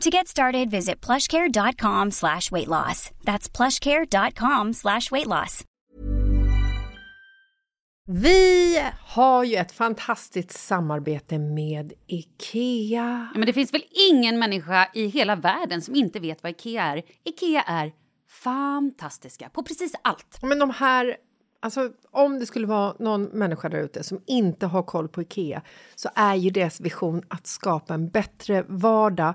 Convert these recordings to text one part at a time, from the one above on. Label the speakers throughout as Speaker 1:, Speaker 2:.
Speaker 1: To get started, visit plushcare.com slash weight loss. That's plushcare.com slash weight loss.
Speaker 2: Vi har ju ett fantastiskt samarbete med IKEA.
Speaker 3: Ja, men det finns väl ingen människa i hela världen som inte vet vad Ikea är. Ikea är fantastiska på precis allt.
Speaker 2: Men de här, alltså om det skulle vara någon människa där ute som inte har koll på IKEA så är ju deras vision att skapa en bättre vardag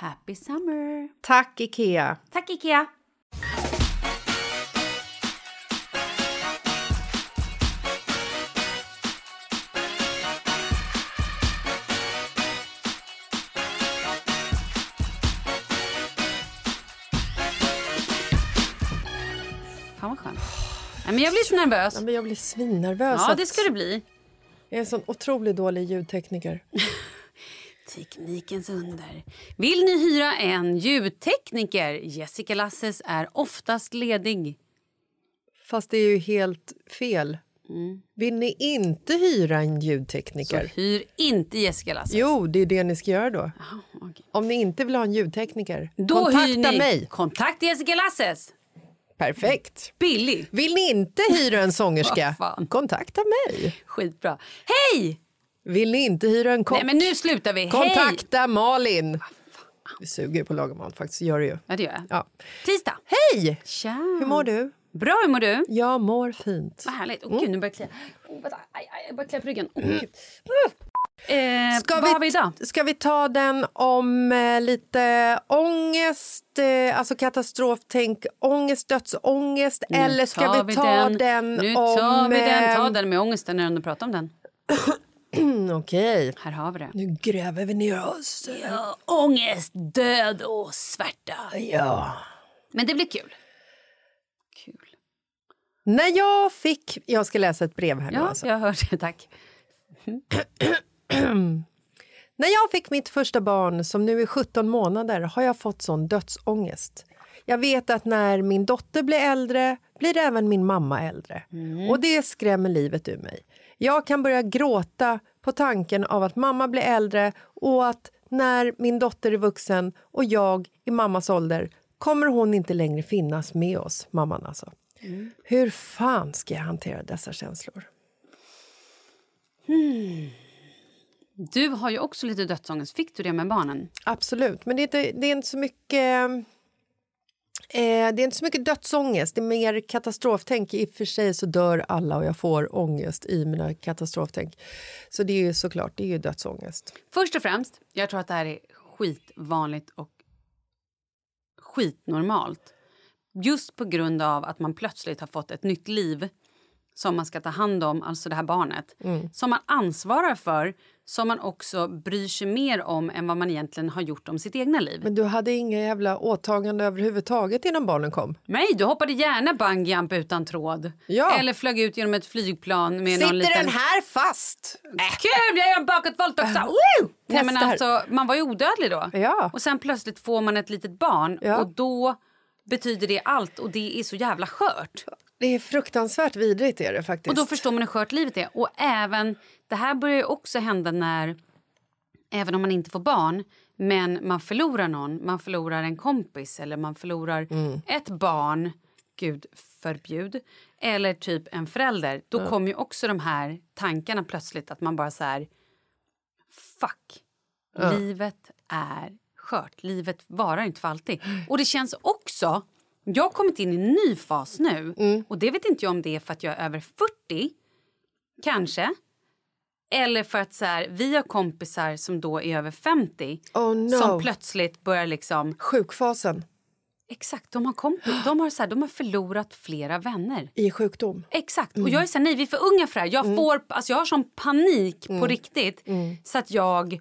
Speaker 3: Happy summer!
Speaker 2: Tack, Ikea!
Speaker 3: Tack Ikea! Fan vad skönt. Nej, men jag blir så nervös.
Speaker 2: Ja, men jag blir svinnervös.
Speaker 3: Ja, det ska du bli.
Speaker 2: Jag är en sån otroligt dålig ljudtekniker.
Speaker 3: Teknikens under. Vill ni hyra en ljudtekniker? Jessica Lasses är oftast ledig.
Speaker 2: Fast det är ju helt fel. Vill ni inte hyra en
Speaker 3: Så
Speaker 2: ljudtekniker?
Speaker 3: hyr inte Jessica Lasses.
Speaker 2: Jo, det är det ni ska göra då.
Speaker 3: okej.
Speaker 2: Om ni inte vill ha en ljudtekniker,
Speaker 3: Då
Speaker 2: kontakta mig.
Speaker 3: Kontakta Jessica Lasses.
Speaker 2: Perfekt.
Speaker 3: Billig.
Speaker 2: Vill ni inte hyra en sångerska, kontakta mig.
Speaker 3: Skitbra. Hej!
Speaker 2: Vill ni inte hyra en kock,
Speaker 3: Nej, men nu slutar vi. Hej!
Speaker 2: kontakta Malin. Det suger på laga mat faktiskt, gör det ju.
Speaker 3: Ja, det gör jag.
Speaker 2: Ja.
Speaker 3: Tisdag.
Speaker 2: Hej!
Speaker 3: Tja.
Speaker 2: Hur mår du?
Speaker 3: Bra, hur mår du?
Speaker 2: Jag mår fint.
Speaker 3: Vad härligt. Åh
Speaker 2: Mm.
Speaker 3: gud, nu börjar jag klia. Oh, vänta. Aj, aj, jag börjar klia på ryggen. Oh, gud. Eh,
Speaker 2: Ska
Speaker 3: vad
Speaker 2: vi,
Speaker 3: har vi idag?
Speaker 2: ska vi ta den om eh, lite ångest, eh, alltså katastroftänk, ångest, dödsångest
Speaker 3: Nu
Speaker 2: eller ska vi ta den,
Speaker 3: Nu
Speaker 2: om...
Speaker 3: tar vi den. Ta
Speaker 2: eh,
Speaker 3: den med ångesten när du pratar om den.
Speaker 2: mm, Okej,
Speaker 3: Här har vi det.
Speaker 2: nu gräver vi ner oss.
Speaker 3: Ja, ångest, död och svärta.
Speaker 2: Ja.
Speaker 3: Men det blir kul. Kul.
Speaker 2: När jag fick... Jag ska läsa ett brev här nu.
Speaker 3: Ja,
Speaker 2: Alltså.
Speaker 3: jag hör det. Tack.
Speaker 2: När jag fick mitt första barn, som nu är 17 månader, har jag fått sån dödsångest. Jag vet att när min dotter blir äldre blir även min mamma äldre. Och det skrämmer livet ur mig. Jag kan börja gråta på tanken av att mamma blir äldre och att när min dotter är vuxen och jag i mammas ålder kommer hon inte längre finnas med oss, mamman alltså. Hur fan ska jag hantera dessa känslor?
Speaker 3: Du har ju också lite dödsångest. Fick du det med barnen?
Speaker 2: Absolut, men det är inte, det är inte så mycket... Eh, det är inte så mycket dödsångest, det är mer katastroftänk. I och för sig så dör alla och jag får ångest i mina katastroftänk. Så det är ju såklart, det är ju dödsångest.
Speaker 3: Först och främst, jag tror att det här är skitvanligt och skitnormalt. Just på grund av att man plötsligt har fått ett nytt liv som man ska ta hand om, alltså det här barnet. Som man ansvarar för, som man också bryr sig mer om än vad man egentligen har gjort om sitt egna liv.
Speaker 2: Men du hade inga jävla åtagande överhuvudtaget innan barnen kom?
Speaker 3: Nej, du hoppade gärna bungyjump utan tråd.
Speaker 2: Ja.
Speaker 3: Eller flög ut genom ett flygplan med
Speaker 2: Sitter
Speaker 3: någon liten...
Speaker 2: den här fast?
Speaker 3: Kul, jag gör en bakåtvolt också! Woo! Nej, men alltså, man var ju odödlig då.
Speaker 2: Ja.
Speaker 3: Och sen plötsligt får man ett litet barn
Speaker 2: Ja.
Speaker 3: och då betyder det allt och det är så jävla skört.
Speaker 2: Det är fruktansvärt vidrigt är det faktiskt.
Speaker 3: Och då förstår man hur skört livet är. Och även, det här börjar också hända när, även om man inte får barn, men man förlorar någon, man förlorar en kompis eller man förlorar ett barn, gud förbjud, eller typ en förälder. Då kommer ju också de här tankarna plötsligt att man bara så här, fuck, livet är skört, livet varar inte för alltid. Och det känns också, jag har kommit in i en ny fas nu och det vet inte jag om det är för att jag är över 40, kanske. Eller för att så här, vi har kompisar som då är över 50
Speaker 2: Oh no.
Speaker 3: som plötsligt börjar liksom...
Speaker 2: Sjukfasen
Speaker 3: Exakt, de har, de har, så här, de har förlorat flera vänner.
Speaker 2: i sjukdom.
Speaker 3: Exakt. Och jag är så här, nej vi är för unga för det här. Jag, får, alltså, jag har sån panik på riktigt så att jag...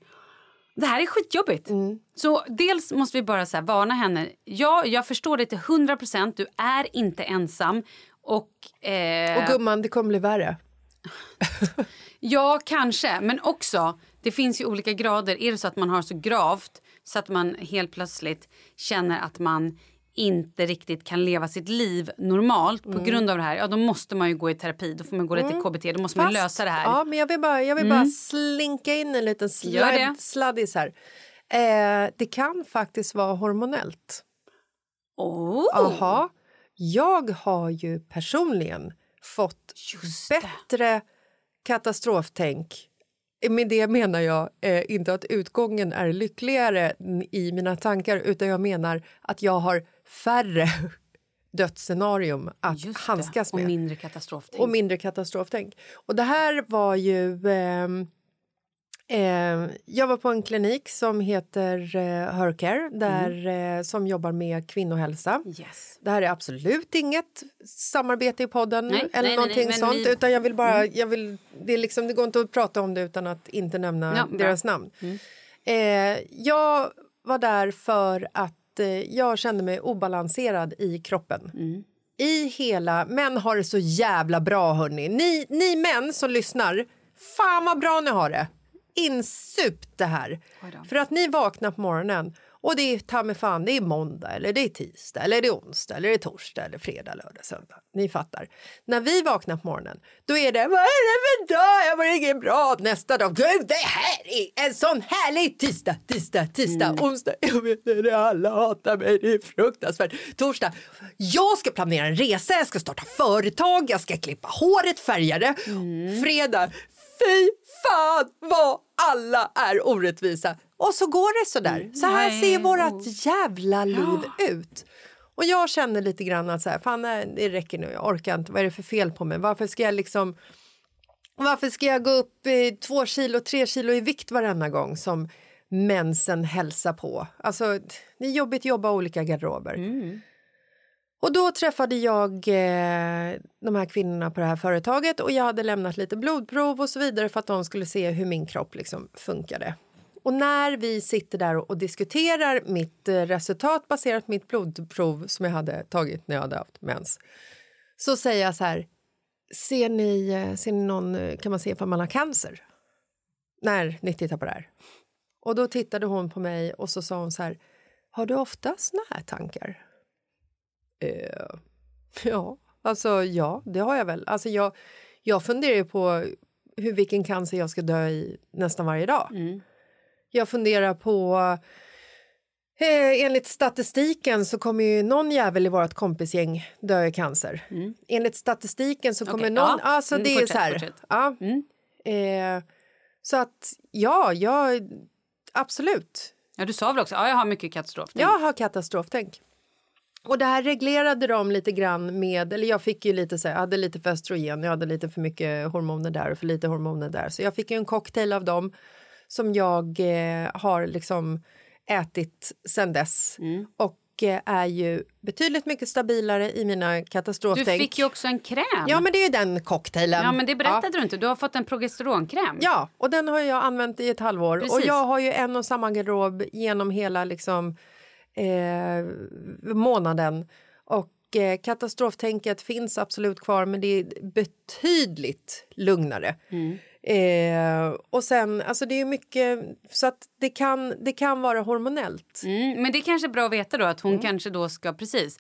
Speaker 3: Det här är skitjobbigt. Så dels måste vi bara så varna henne. Ja, jag förstår det till 100 procent. Du är inte ensam. Och, eh,
Speaker 2: Och gumman, det kommer bli värre.
Speaker 3: Ja, kanske. Men också, det finns ju olika grader. Är det så att man har så gravt så att man helt plötsligt känner att man inte riktigt kan leva sitt liv normalt på grund av det här, ja då måste man ju gå i terapi. Då får man gå lite KBT, då måste man
Speaker 2: Fast-
Speaker 3: lösa det här.
Speaker 2: Ja, men jag vill bara, jag vill bara slinka in en liten
Speaker 3: det.
Speaker 2: sladdis här. Eh, det kan faktiskt vara hormonellt.
Speaker 3: Oh.
Speaker 2: Aha. Jag har ju personligen fått
Speaker 3: Just det.
Speaker 2: bättre katastroftänk. Med det menar jag eh, inte att utgången är lyckligare i mina tankar utan jag menar att jag har färre dödsscenarium att
Speaker 3: Just
Speaker 2: handskas
Speaker 3: det.
Speaker 2: med.
Speaker 3: Och mindre katastroftänk.
Speaker 2: och mindre katastroftänk. Och det här var ju... ehm, ehm, jag var på en klinik som heter eh, Hercare där, eh, som jobbar med kvinnohälsa.
Speaker 3: Yes.
Speaker 2: Det här är absolut inget samarbete i podden
Speaker 3: Nej,
Speaker 2: eller
Speaker 3: nej,
Speaker 2: någonting
Speaker 3: nej,
Speaker 2: sånt.
Speaker 3: vi- Mm.
Speaker 2: Utan jag vill bara, jag vill, det, är liksom, det går inte att prata om det utan att inte nämna
Speaker 3: Ja. Mm.
Speaker 2: deras namn. Eh, jag var där för att eh, jag kände mig obalanserad i kroppen.
Speaker 3: Mm.
Speaker 2: I hela... Män har det så jävla bra, hörni. Ni, ni män som lyssnar, fan vad bra ni har det. Insupt det här. För att ni vaknar på morgonen och det är ta mig fan, det är måndag eller det är tisdag eller det är onsdag eller det är torsdag eller fredag, lördag, söndag. Ni fattar. När vi vaknar på morgonen, då är det vad är det för dag? Jag var inget bra. Nästa dag, gud det här är en sån härlig tisdag, tisdag, tisdag, onsdag. Jag vet det, alla hatar mig, det är fruktansvärt. Torsdag, jag ska planera en resa, jag ska starta företag, jag ska klippa håret, färga det. Fredag, fy fan vad alla är orättvisa. Och så går det så där. Så här
Speaker 3: Nej.
Speaker 2: ser vårt jävla liv ut. Och jag känner lite grann att så här, fan det räcker nu, jag orkar inte, vad är det för fel på mig? Varför ska jag liksom varför ska jag gå upp i två kilo, tre kilo i vikt varenda gång som mensen hälsar på? Alltså, det är jobbigt att jobba olika garderober. Och då träffade jag eh, de här kvinnorna på det här företaget och jag hade lämnat lite blodprov och så vidare för att de skulle se hur min kropp liksom funkade. Och när vi sitter där och, diskuterar mitt eh, resultat baserat på mitt blodprov som jag hade tagit när jag hade haft mens så säger jag så här, ser ni, eh, ser ni någon, eh, kan man se ifall man har cancer? När ni tittar på det här. Och då tittade hon på mig och så sa hon så här, har du ofta såna här tankar? Eh, ja, alltså ja, det har jag väl. Alltså jag, jag funderar ju på hur, vilken cancer jag ska dö i nästan varje dag.
Speaker 3: Mm.
Speaker 2: Jag funderar på... Eh, enligt statistiken så kommer ju någon jävel i vårt kompisgäng dö i cancer. Enligt statistiken så kommer
Speaker 3: Mm. Okej,
Speaker 2: någon...
Speaker 3: ja.
Speaker 2: Alltså
Speaker 3: Mm,
Speaker 2: det är
Speaker 3: fortsätt,
Speaker 2: så här...
Speaker 3: fortsätt.
Speaker 2: Ja.
Speaker 3: Mm.
Speaker 2: Eh, så att ja, jag... Absolut.
Speaker 3: Ja, du sa väl också ja, jag har mycket katastrof.
Speaker 2: Jag har katastroftänk. Och det här reglerade de lite grann med, eller jag fick ju lite så här, jag hade lite för östrogen, jag hade lite för mycket hormoner där och för lite hormoner där. Så jag fick ju en cocktail av dem som jag eh, har liksom ätit sen dess. Och eh, är ju betydligt mycket stabilare i mina
Speaker 3: Du
Speaker 2: katastroftänk.
Speaker 3: fick ju också en kräm.
Speaker 2: Ja men det är ju den cocktailen.
Speaker 3: Ja, men det berättade
Speaker 2: Ja.
Speaker 3: du inte. Du har fått en progesteronkräm.
Speaker 2: Ja, och den har jag använt i ett halvår.
Speaker 3: Precis.
Speaker 2: Och jag har ju en och samma garderob genom hela liksom, eh, månaden. Och eh, katastroftänket finns absolut kvar, men det är betydligt lugnare. Eh, och sen, alltså det är mycket, så att det kan, det kan vara hormonellt.
Speaker 3: Mm, men det är kanske är bra att veta då att hon kanske då ska precis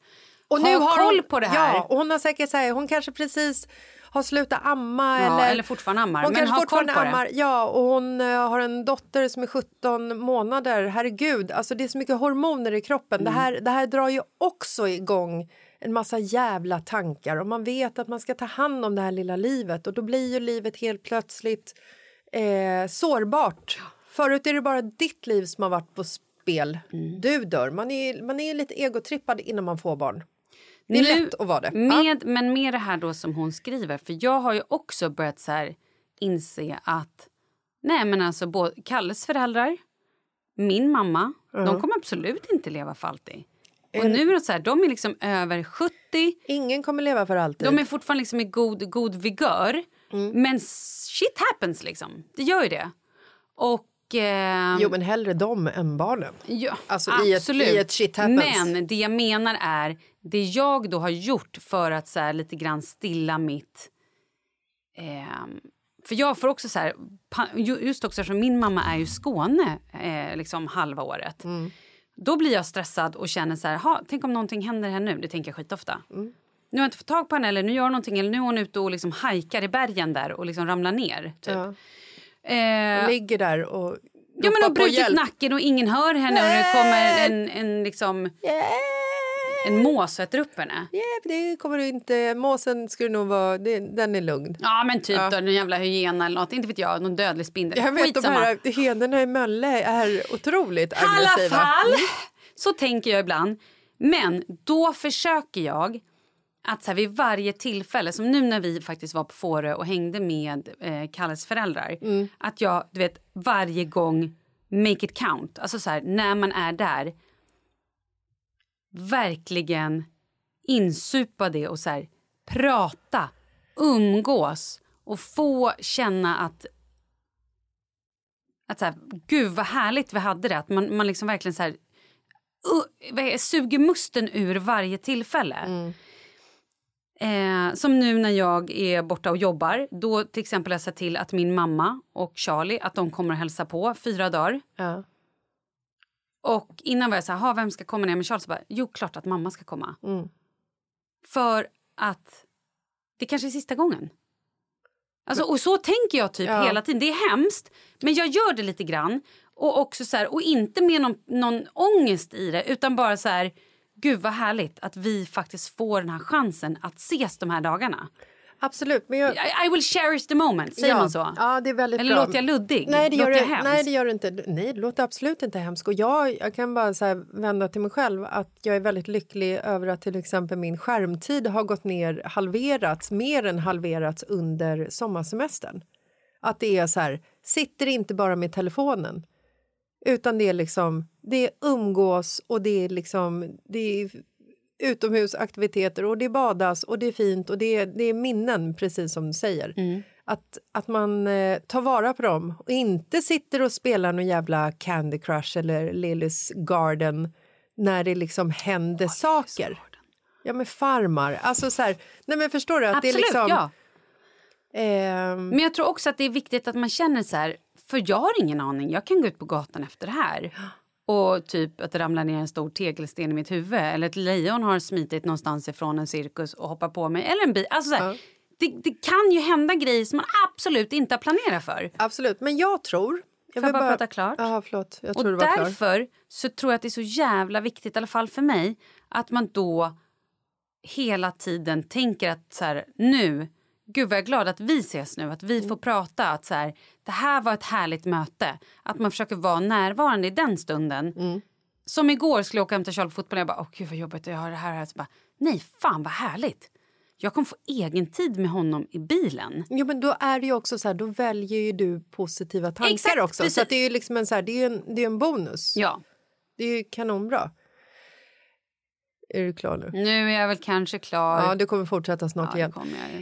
Speaker 2: Och
Speaker 3: ha
Speaker 2: nu har
Speaker 3: koll
Speaker 2: hon,
Speaker 3: på det här.
Speaker 2: Ja, och hon har säkert så här, hon kanske precis har slutat amma.
Speaker 3: Ja,
Speaker 2: eller,
Speaker 3: eller fortfarande ammar,
Speaker 2: Hon
Speaker 3: men
Speaker 2: kanske
Speaker 3: ha
Speaker 2: fortfarande
Speaker 3: koll på det.
Speaker 2: ammar. Ja, och hon eh, har en dotter som är 17 månader. Herregud, alltså det är så mycket hormoner i kroppen.
Speaker 3: Mm.
Speaker 2: Det, här, det här drar ju också igång en massa jävla tankar. Och man vet att man ska ta hand om det här lilla livet och då blir ju livet helt plötsligt eh, sårbart. Förut är det bara ditt liv som har varit på spel.
Speaker 3: Mm.
Speaker 2: Du dör. Man är, man är lite egotrippad innan man får barn. Det är
Speaker 3: Nu,
Speaker 2: lätt att vara det. Ja.
Speaker 3: Med, Men med det här då som hon skriver, för jag har ju också börjat så här inse att nej men alltså både Kalles föräldrar, min mamma, de kommer absolut inte leva för alltid. Och nu är det så här, de är liksom över 70,
Speaker 2: Ingen kommer leva för alltid.
Speaker 3: de är fortfarande liksom i god, god vigör.
Speaker 2: Mm.
Speaker 3: Men shit happens liksom, det gör ju det. Och... ehm,
Speaker 2: Jo, men hellre dem än barnen.
Speaker 3: Ja,
Speaker 2: Alltså, i ett-
Speaker 3: absolut.
Speaker 2: i ett shit happens.
Speaker 3: Men det jag menar är det jag då har gjort för att så här, lite grann stilla mitt... ehm, för jag får också så här... Just också eftersom min mamma är ju Skåne eh, liksom halva året.
Speaker 2: Mm.
Speaker 3: Då blir jag stressad och känner så här, "Ha, tänk om någonting händer här nu. Det tänker jag skitofta.
Speaker 2: Mm.
Speaker 3: Nu har jag inte fått tag på henne eller nu gör hon någonting eller nu är hon ute och liksom hajkar i bergen där och liksom ramlar ner. Typ.
Speaker 2: Ja.
Speaker 3: Eh,
Speaker 2: ligger där och
Speaker 3: Ja, men har brutit
Speaker 2: hjälp.
Speaker 3: nacken och ingen hör henne och det kommer en, en, liksom, en mås äter upp henne.
Speaker 2: Ja, det kommer du inte... Måsen skulle nog vara... Det, den är lugn.
Speaker 3: Ja men typ
Speaker 2: Ja.
Speaker 3: då, någon jävla hyena eller något, inte vet jag, någon dödlig spindel.
Speaker 2: Jag vet, de
Speaker 3: Skitsamma.
Speaker 2: här hyänerna i Mölle är otroligt
Speaker 3: I alla
Speaker 2: aggressiva.
Speaker 3: fall, så tänker jag ibland. Men då försöker jag att så här, vid varje tillfälle, som nu när vi faktiskt var på Fårö och hängde med eh, Kalles föräldrar,
Speaker 2: Mm.
Speaker 3: att jag du vet, varje gång make it count. Alltså så här, när man är där, verkligen insupa det och så här, prata, umgås och få känna att att så här, gud vad härligt vi hade det. Att man, man liksom verkligen så här, uh, suger musten ur varje tillfälle. Eh, som nu när jag är borta och jobbar. Då till exempel jag till att min mamma och Charlie att de kommer och hälsa på fyra dagar.
Speaker 2: Ja.
Speaker 3: Och innan var jag så här, "Ha, vem ska komma ner med Charlie? Så bara, jo, klart att mamma ska komma.
Speaker 2: Mm.
Speaker 3: För att det kanske är sista gången. Alltså, och så tänker jag typ
Speaker 2: Ja.
Speaker 3: hela tiden. Det är hemskt, men jag gör det lite grann. Och, också så här, och inte med någon, någon ångest i det, utan bara så här... Gud vad härligt att vi faktiskt får den här chansen att ses de här dagarna.
Speaker 2: Absolut. Men jag,
Speaker 3: I, I will cherish the moment, säger
Speaker 2: ja,
Speaker 3: man så?
Speaker 2: Ja, det är väldigt
Speaker 3: Eller
Speaker 2: bra.
Speaker 3: låter jag luddig?
Speaker 2: Nej, det gör,
Speaker 3: låter jag hemsk?
Speaker 2: nej, det gör det inte. Nej, det låter absolut inte hemskt. Och jag, jag kan bara så vända till mig själv att jag är väldigt lycklig över att till exempel min skärmtid har gått ner, halverats, mer än halverats under sommarsemestern. Att det är så här, sitter inte bara med telefonen utan det är liksom, det är umgås och det är liksom, det är utomhusaktiviteter och det badas och det är fint och det är, det är minnen precis som du säger. Att, att man eh, tar vara på dem och inte sitter och spelar någon jävla Candy Crush eller Lillys Garden när det liksom händer saker. Ja men farmar, alltså så här, nej men förstår du att
Speaker 3: Absolut,
Speaker 2: det är liksom...
Speaker 3: ja.
Speaker 2: ehm,
Speaker 3: Men jag tror också att det är viktigt att man känner så här, För jag har ingen aning. Jag kan gå ut på gatan efter det här och typ att det ramlar ner en stor tegelsten i mitt huvud eller ett lejon har smitit någonstans ifrån en cirkus och hoppar på mig. Eller en bil. Alltså så här, det, det kan ju hända grejer som man absolut inte har planerat för.
Speaker 2: Absolut, men jag tror...
Speaker 3: Får jag bara prata klart?
Speaker 2: Ja, förlåt. Jag
Speaker 3: Och
Speaker 2: tror du var klar.
Speaker 3: därför så tror jag att det är så jävla viktigt, i alla fall för mig, att man då hela tiden tänker att så här, nu, gud vad jag är glad att vi ses nu, att vi
Speaker 2: Mm.
Speaker 3: får prata, att så här, det här var ett härligt möte. Att man försöker vara närvarande i den stunden.
Speaker 2: Mm.
Speaker 3: Som igår skulle jag åka hem till Charlie på fotboll jag bara, åh gud vad jobbigt, jag har det här, här. Så bara, nej fan vad härligt. Jag kommer få egen tid med honom i bilen.
Speaker 2: Jo, men då är det också så här, då väljer du positiva tankar
Speaker 3: Exakt,
Speaker 2: också. Så
Speaker 3: precis.
Speaker 2: att det är ju liksom en, så här, det är en, det är en bonus.
Speaker 3: Ja,
Speaker 2: Det är kanonbra. Är du klar nu?
Speaker 3: nu är jag väl kanske klar.
Speaker 2: Ja, du kommer fortsätta snart
Speaker 3: Ja,
Speaker 2: igen.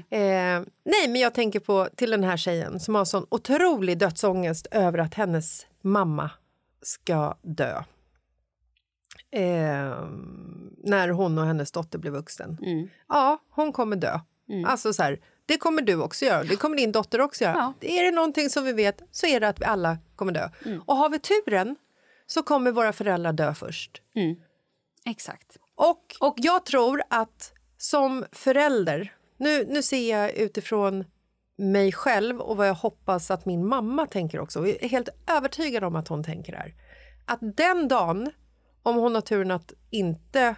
Speaker 2: Eh, nej, men jag tänker på till den här tjejen som har sån otrolig dödsångest över att hennes mamma ska dö. Eh, när hon och hennes dotter blir vuxen.
Speaker 3: Mm.
Speaker 2: Ja, hon kommer dö. Alltså så här, det kommer du också göra, det kommer din dotter också göra.
Speaker 3: Ja.
Speaker 2: Är det någonting som vi vet så är det att vi alla kommer dö.
Speaker 3: Mm.
Speaker 2: Och har vi turen så kommer våra föräldrar dö först.
Speaker 3: Exakt.
Speaker 2: Och, och jag tror att som förälder, nu, nu ser jag utifrån mig själv och vad jag hoppas att min mamma tänker också, jag är helt övertygad om att hon tänker här, att den dagen, om hon har turen att inte,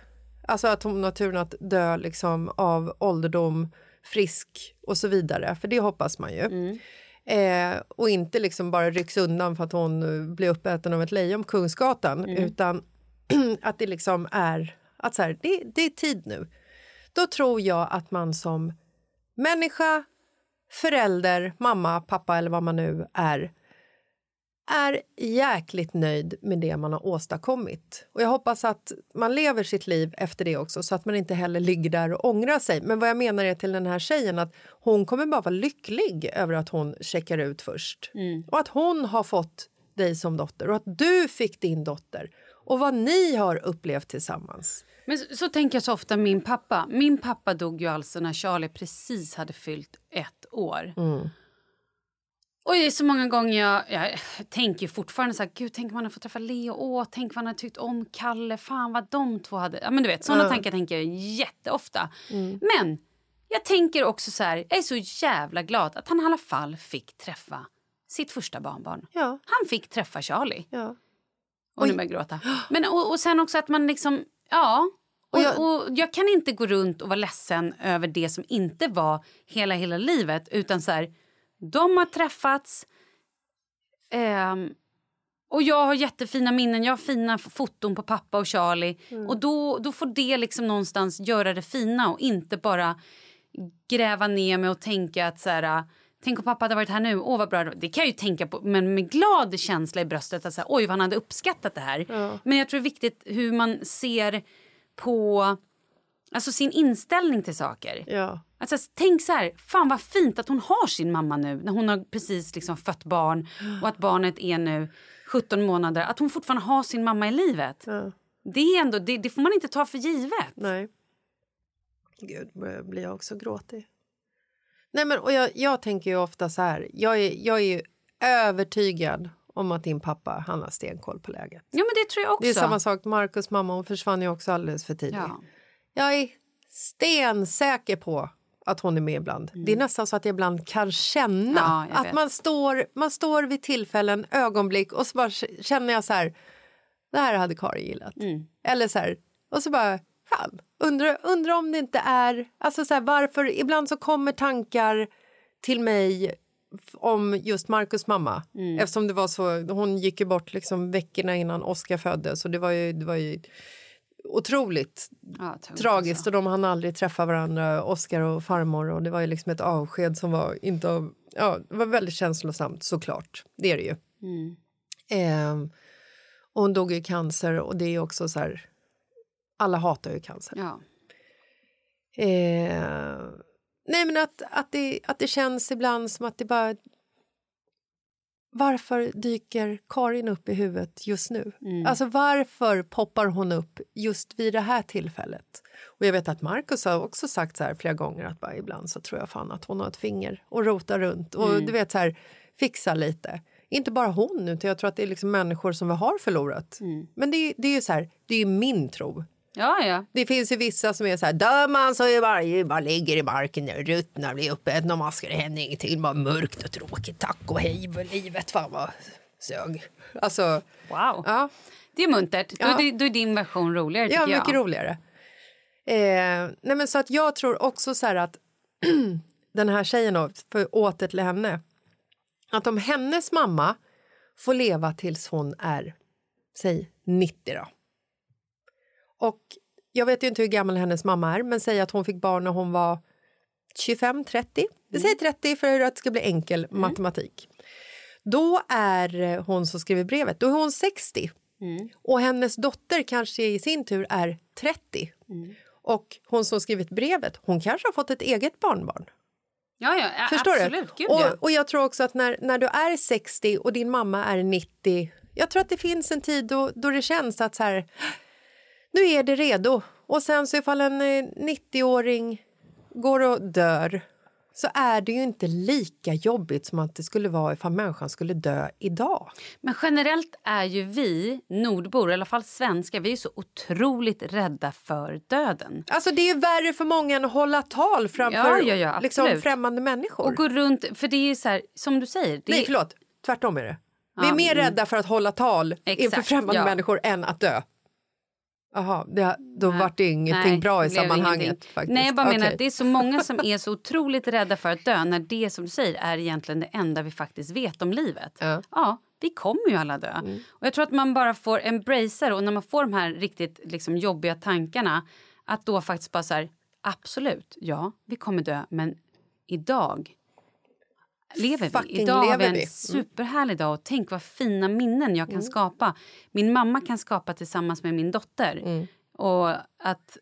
Speaker 2: alltså att hon har turen att dö liksom av ålderdom, frisk och så vidare, för det hoppas man ju. Eh, och inte liksom bara rycks undan för att hon blir uppäten av ett lejon på Kungsgatan, utan att det liksom är att så här, det, det är tid nu. Då tror jag att man som människa, förälder, mamma, pappa eller vad man nu är är jäkligt nöjd med det man har åstadkommit. Och jag hoppas att man lever sitt liv efter det också så att man inte heller ligger där och ångrar sig. Men vad jag menar är till den här tjejen att hon kommer bara vara lycklig över att hon checkar ut först. Och att hon har fått dig som dotter och att du fick din dotter och vad ni har upplevt tillsammans.
Speaker 3: Men så, så tänker jag så ofta min pappa. Min pappa dog ju alltså när Charlie precis hade fyllt ett år. Och det är så många gånger jag, jag tänker fortfarande så här, gud tänk om man hade fått träffa Leo, åh, tänk vad han hade tyckt om Kalle, fan vad de två hade, ja men du vet sådana tankar tänker jag jätteofta. Men jag tänker också så här, jag är så jävla glad att han i alla fall fick träffa sitt första barnbarn.
Speaker 2: Ja,
Speaker 3: Han fick träffa Charlie.
Speaker 2: ja.
Speaker 3: Och nu börjar jag gråta. Men, och, och sen också att man liksom... Ja. Och jag, och jag kan inte gå runt och vara ledsen över det som inte var hela, hela livet. Utan så här, de har träffats. ehm, och jag har jättefina minnen. Jag har fina foton på pappa och Charlie. Och då, då får det liksom någonstans göra det fina och inte bara gräva ner mig och tänka att så här, tänk om pappa hade varit här nu, åh vad bra det kan jag ju tänka på, men med glad känsla i bröstet att så här, oj vad han hade uppskattat det här. Men jag tror det är viktigt hur man ser på alltså sin inställning till saker.
Speaker 2: ja.
Speaker 3: Alltså, tänk så här, fan vad fint att hon har sin mamma nu när hon har precis liksom fött barn och att barnet är nu 17 månader. Att hon fortfarande har sin mamma i livet.
Speaker 2: ja.
Speaker 3: Det, är ändå, det, det får man inte ta för givet.
Speaker 2: Nej. Gud, blir jag också gråtig. Nej, men, och jag, jag tänker ju ofta så här. Jag är, jag är ju övertygad om att din pappa han har stenkoll på läget.
Speaker 3: Ja men det tror jag också.
Speaker 2: Det är samma sak. Markus mamma hon försvann ju också alldeles för tidigt.
Speaker 3: Ja.
Speaker 2: Jag är stensäker på att hon är med ibland. Det är nästan så att jag ibland kan känna
Speaker 3: Mm. Ja,
Speaker 2: att man står, man står vid tillfällen, ögonblick och så bara känner jag så här. Det här hade Karin gillat.
Speaker 3: Mm.
Speaker 2: Eller så här. Och så bara, fan, undrar undra om det inte är... Alltså så här, varför? Ibland så kommer tankar till mig om just Markus mamma.
Speaker 3: Mm.
Speaker 2: Eftersom det var så, hon gick ju bort liksom veckorna innan Oscar föddes. Och det var ju, det var ju otroligt
Speaker 3: Ja,
Speaker 2: tragiskt
Speaker 3: alltså.
Speaker 2: och de hann aldrig träffa varandra, Oscar och farmor. Och det var ju liksom ett avsked som var inte av, ja, det var väldigt känslosamt såklart. Det är det ju.
Speaker 3: Mm.
Speaker 2: Ehm, och hon dog i cancer och det är också så här, alla hatar ju cancer.
Speaker 3: Ja.
Speaker 2: Ehm, nej men att, att, det, att det känns ibland som att det bara varför dyker Karin upp i huvudet just nu? Alltså varför poppar hon upp just vid det här tillfället? Och jag vet att Markus har också sagt så här flera gånger att bara, ibland så tror jag fan att hon har ett finger och rotar runt och du vet så här fixa lite. Inte bara hon, utan jag tror att det är liksom människor som vi har förlorat. Men det, är- det är ju så här, det är min tro.
Speaker 3: Ja, ja.
Speaker 2: Det finns ju vissa som är så här, dör man så är varje, bara ligger i marken och ruttnar, blir uppäten och maskar, det händer ingenting, bara mörkt och tråkigt, tack och hej för livet, fan vad sög. Alltså,
Speaker 3: Wow.
Speaker 2: ja,
Speaker 3: Det är muntert. Då,
Speaker 2: Ja.
Speaker 3: är, det- då är din version roligare,
Speaker 2: ja mycket
Speaker 3: jag.
Speaker 2: roligare. Eh, nej men så att jag tror också så här att den här tjejen då, för åter till henne, att om hennes mamma får leva tills hon är, säg 90 då. Och jag vet ju inte hur gammal hennes mamma är, men säg att hon fick barn när hon var 25-30. Vi säger 30 för att det ska bli enkel matematik. Då är hon som skriver brevet, då är hon 60. Och hennes dotter kanske i sin tur är 30. Och hon som skrivit brevet, hon kanske har fått ett eget barnbarn.
Speaker 3: Ja, ja, ja
Speaker 2: Förstår
Speaker 3: absolut.
Speaker 2: du?
Speaker 3: Gud, ja.
Speaker 2: och, och jag tror också att när, när du är 60 och din mamma är 90, jag tror att det finns en tid då, då det känns att så här, nu är det redo. Och sen så ifall en eh, 90-åring går och dör så är det ju inte lika jobbigt som att det skulle vara ifall människan skulle dö idag.
Speaker 3: Men generellt är ju vi nordbor, i alla fall svenskar, vi är så otroligt rädda för döden.
Speaker 2: Alltså det är värre för många än att hålla tal framför
Speaker 3: Ja, ja, ja,
Speaker 2: liksom, främmande människor.
Speaker 3: Och gå runt, för det är så här, som du säger. Det
Speaker 2: Nej,
Speaker 3: är,
Speaker 2: förlåt. Tvärtom är det. Vi är mer
Speaker 3: mm.
Speaker 2: rädda för att hålla tal inför främmande människor än att dö. Jaha, då
Speaker 3: Nej,
Speaker 2: vart det ingenting
Speaker 3: nej,
Speaker 2: bra i sammanhanget.
Speaker 3: ingenting.
Speaker 2: Faktiskt.
Speaker 3: Nej, jag bara menar
Speaker 2: Okej.
Speaker 3: att det är så många som är så otroligt rädda för att dö när det som du säger är egentligen det enda vi faktiskt vet om livet.
Speaker 2: Ja.
Speaker 3: Ja, vi kommer ju alla dö. Och jag tror att man bara får embracea och när man får de här riktigt liksom, jobbiga tankarna att då faktiskt bara så här, absolut, ja, vi kommer dö, men idag lever vi. Idag har vi
Speaker 2: lever
Speaker 3: en
Speaker 2: vi. Mm.
Speaker 3: superhärlig dag och tänk vad fina minnen jag kan skapa. Min mamma kan skapa tillsammans med min dotter.
Speaker 2: Mm.
Speaker 3: Och att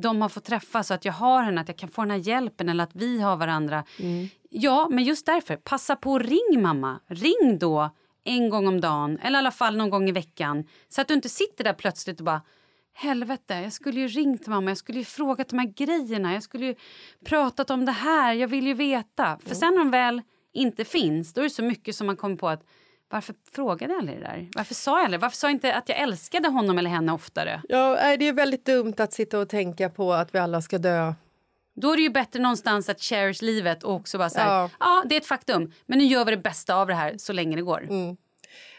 Speaker 3: de har fått träffas så att jag har henne, att jag kan få den här hjälpen eller att vi har varandra.
Speaker 2: Mm.
Speaker 3: Ja, men just därför, passa på och ring mamma. Ring då en gång om dagen eller i alla fall någon gång i veckan. Så att du inte sitter där plötsligt och bara Helvete, jag skulle ju ringt mamma, jag skulle ju frågat de här grejerna, jag skulle ju pratat om det här, jag vill ju veta. För sen när de väl inte finns, då är det så mycket som man kommer på att varför frågade jag aldrig det där? Varför sa jag aldrig? Varför sa jag inte att jag älskade honom eller henne oftare?
Speaker 2: Ja, det är väldigt dumt att sitta och tänka på att vi alla ska dö.
Speaker 3: Då är det ju bättre någonstans att cherish livet och också bara så här,
Speaker 2: Ja.
Speaker 3: ja. det är ett faktum, men nu gör vi det bästa av det här så länge det går.
Speaker 2: Mm.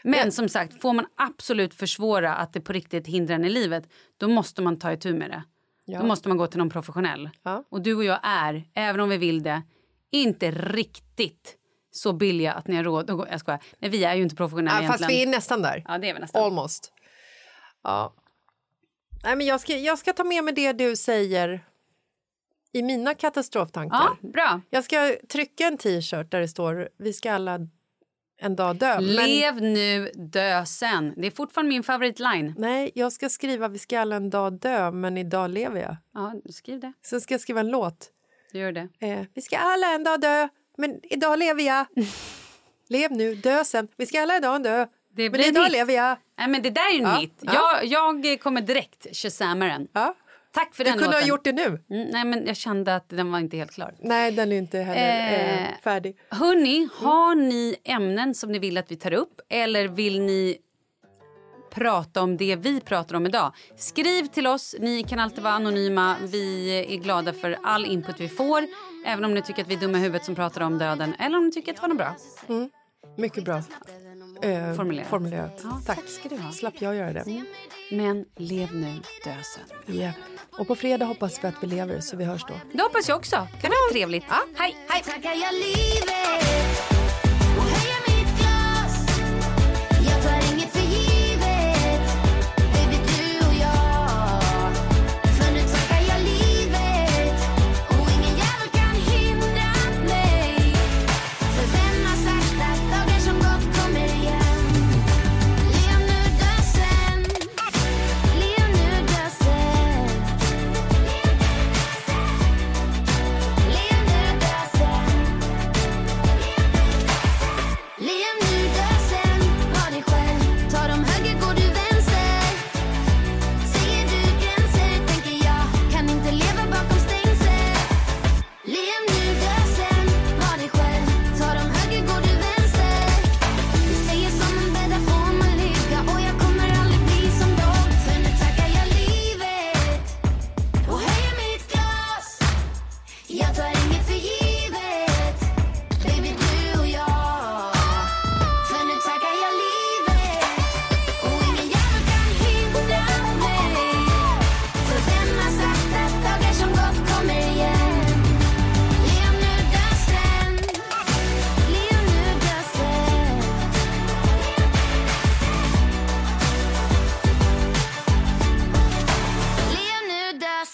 Speaker 3: Men som sagt, får man absolut försvåra att det på riktigt hindrar en i livet, då måste man ta itu med det. Då måste man gå till någon professionell.
Speaker 2: Ja.
Speaker 3: Och du och jag är, även om vi vill det, inte riktigt så billiga att ni har råd. Jag skojar. Men vi är ju inte professionella
Speaker 2: Ja,
Speaker 3: egentligen.
Speaker 2: fast vi är nästan där.
Speaker 3: Ja, det är vi nästan.
Speaker 2: Almost. Ja. Nej, men jag, ska, jag ska ta med mig det du säger i mina katastroftankar.
Speaker 3: Ja, bra.
Speaker 2: Jag ska trycka en t-shirt där det står vi ska alla en dag dö. Men,
Speaker 3: Lev nu, dö sen. Det är fortfarande min favoritline.
Speaker 2: nej, jag ska skriva vi ska alla en dag dö, men idag lever jag.
Speaker 3: Ja, skriv det.
Speaker 2: Sen ska jag skriva en låt.
Speaker 3: Du gör det.
Speaker 2: Eh, vi ska alla en dag dö, men idag lever jag. Lev nu, dö sen. Vi ska alla en dag dö,
Speaker 3: Det
Speaker 2: men idag
Speaker 3: hit.
Speaker 2: lever jag.
Speaker 3: Nej, men det där är ju en
Speaker 2: Ja,
Speaker 3: hit.
Speaker 2: ja.
Speaker 3: Jag, jag kommer direkt shazamma den.
Speaker 2: Ja.
Speaker 3: Tack för
Speaker 2: Du
Speaker 3: den
Speaker 2: kunde
Speaker 3: låten.
Speaker 2: ha gjort det nu.
Speaker 3: Mm, nej, men jag kände att den var inte helt klar.
Speaker 2: Nej, den är inte heller eh,
Speaker 3: Eh,
Speaker 2: färdig.
Speaker 3: Hörni, har ni ämnen som ni vill att vi tar upp eller vill ni prata om det vi pratar om idag? Skriv till oss. Ni kan alltid vara anonyma. Vi är glada för all input vi får. Även om ni tycker att vi är dumma i huvudet som pratar om döden eller om ni tycker att det var något bra.
Speaker 2: Mycket bra. Eh,
Speaker 3: Formulerat.
Speaker 2: formulerat.
Speaker 3: Ja,
Speaker 2: tack.
Speaker 3: tack ska du ha.
Speaker 2: Slapp jag göra det.
Speaker 3: Men lev nu, dö sen.
Speaker 2: Japp. Och på fredag hoppas vi att vi lever, så vi hörs då.
Speaker 3: Det hoppas jag också. Det var trevligt.
Speaker 2: Ja.
Speaker 3: Hej! Hej!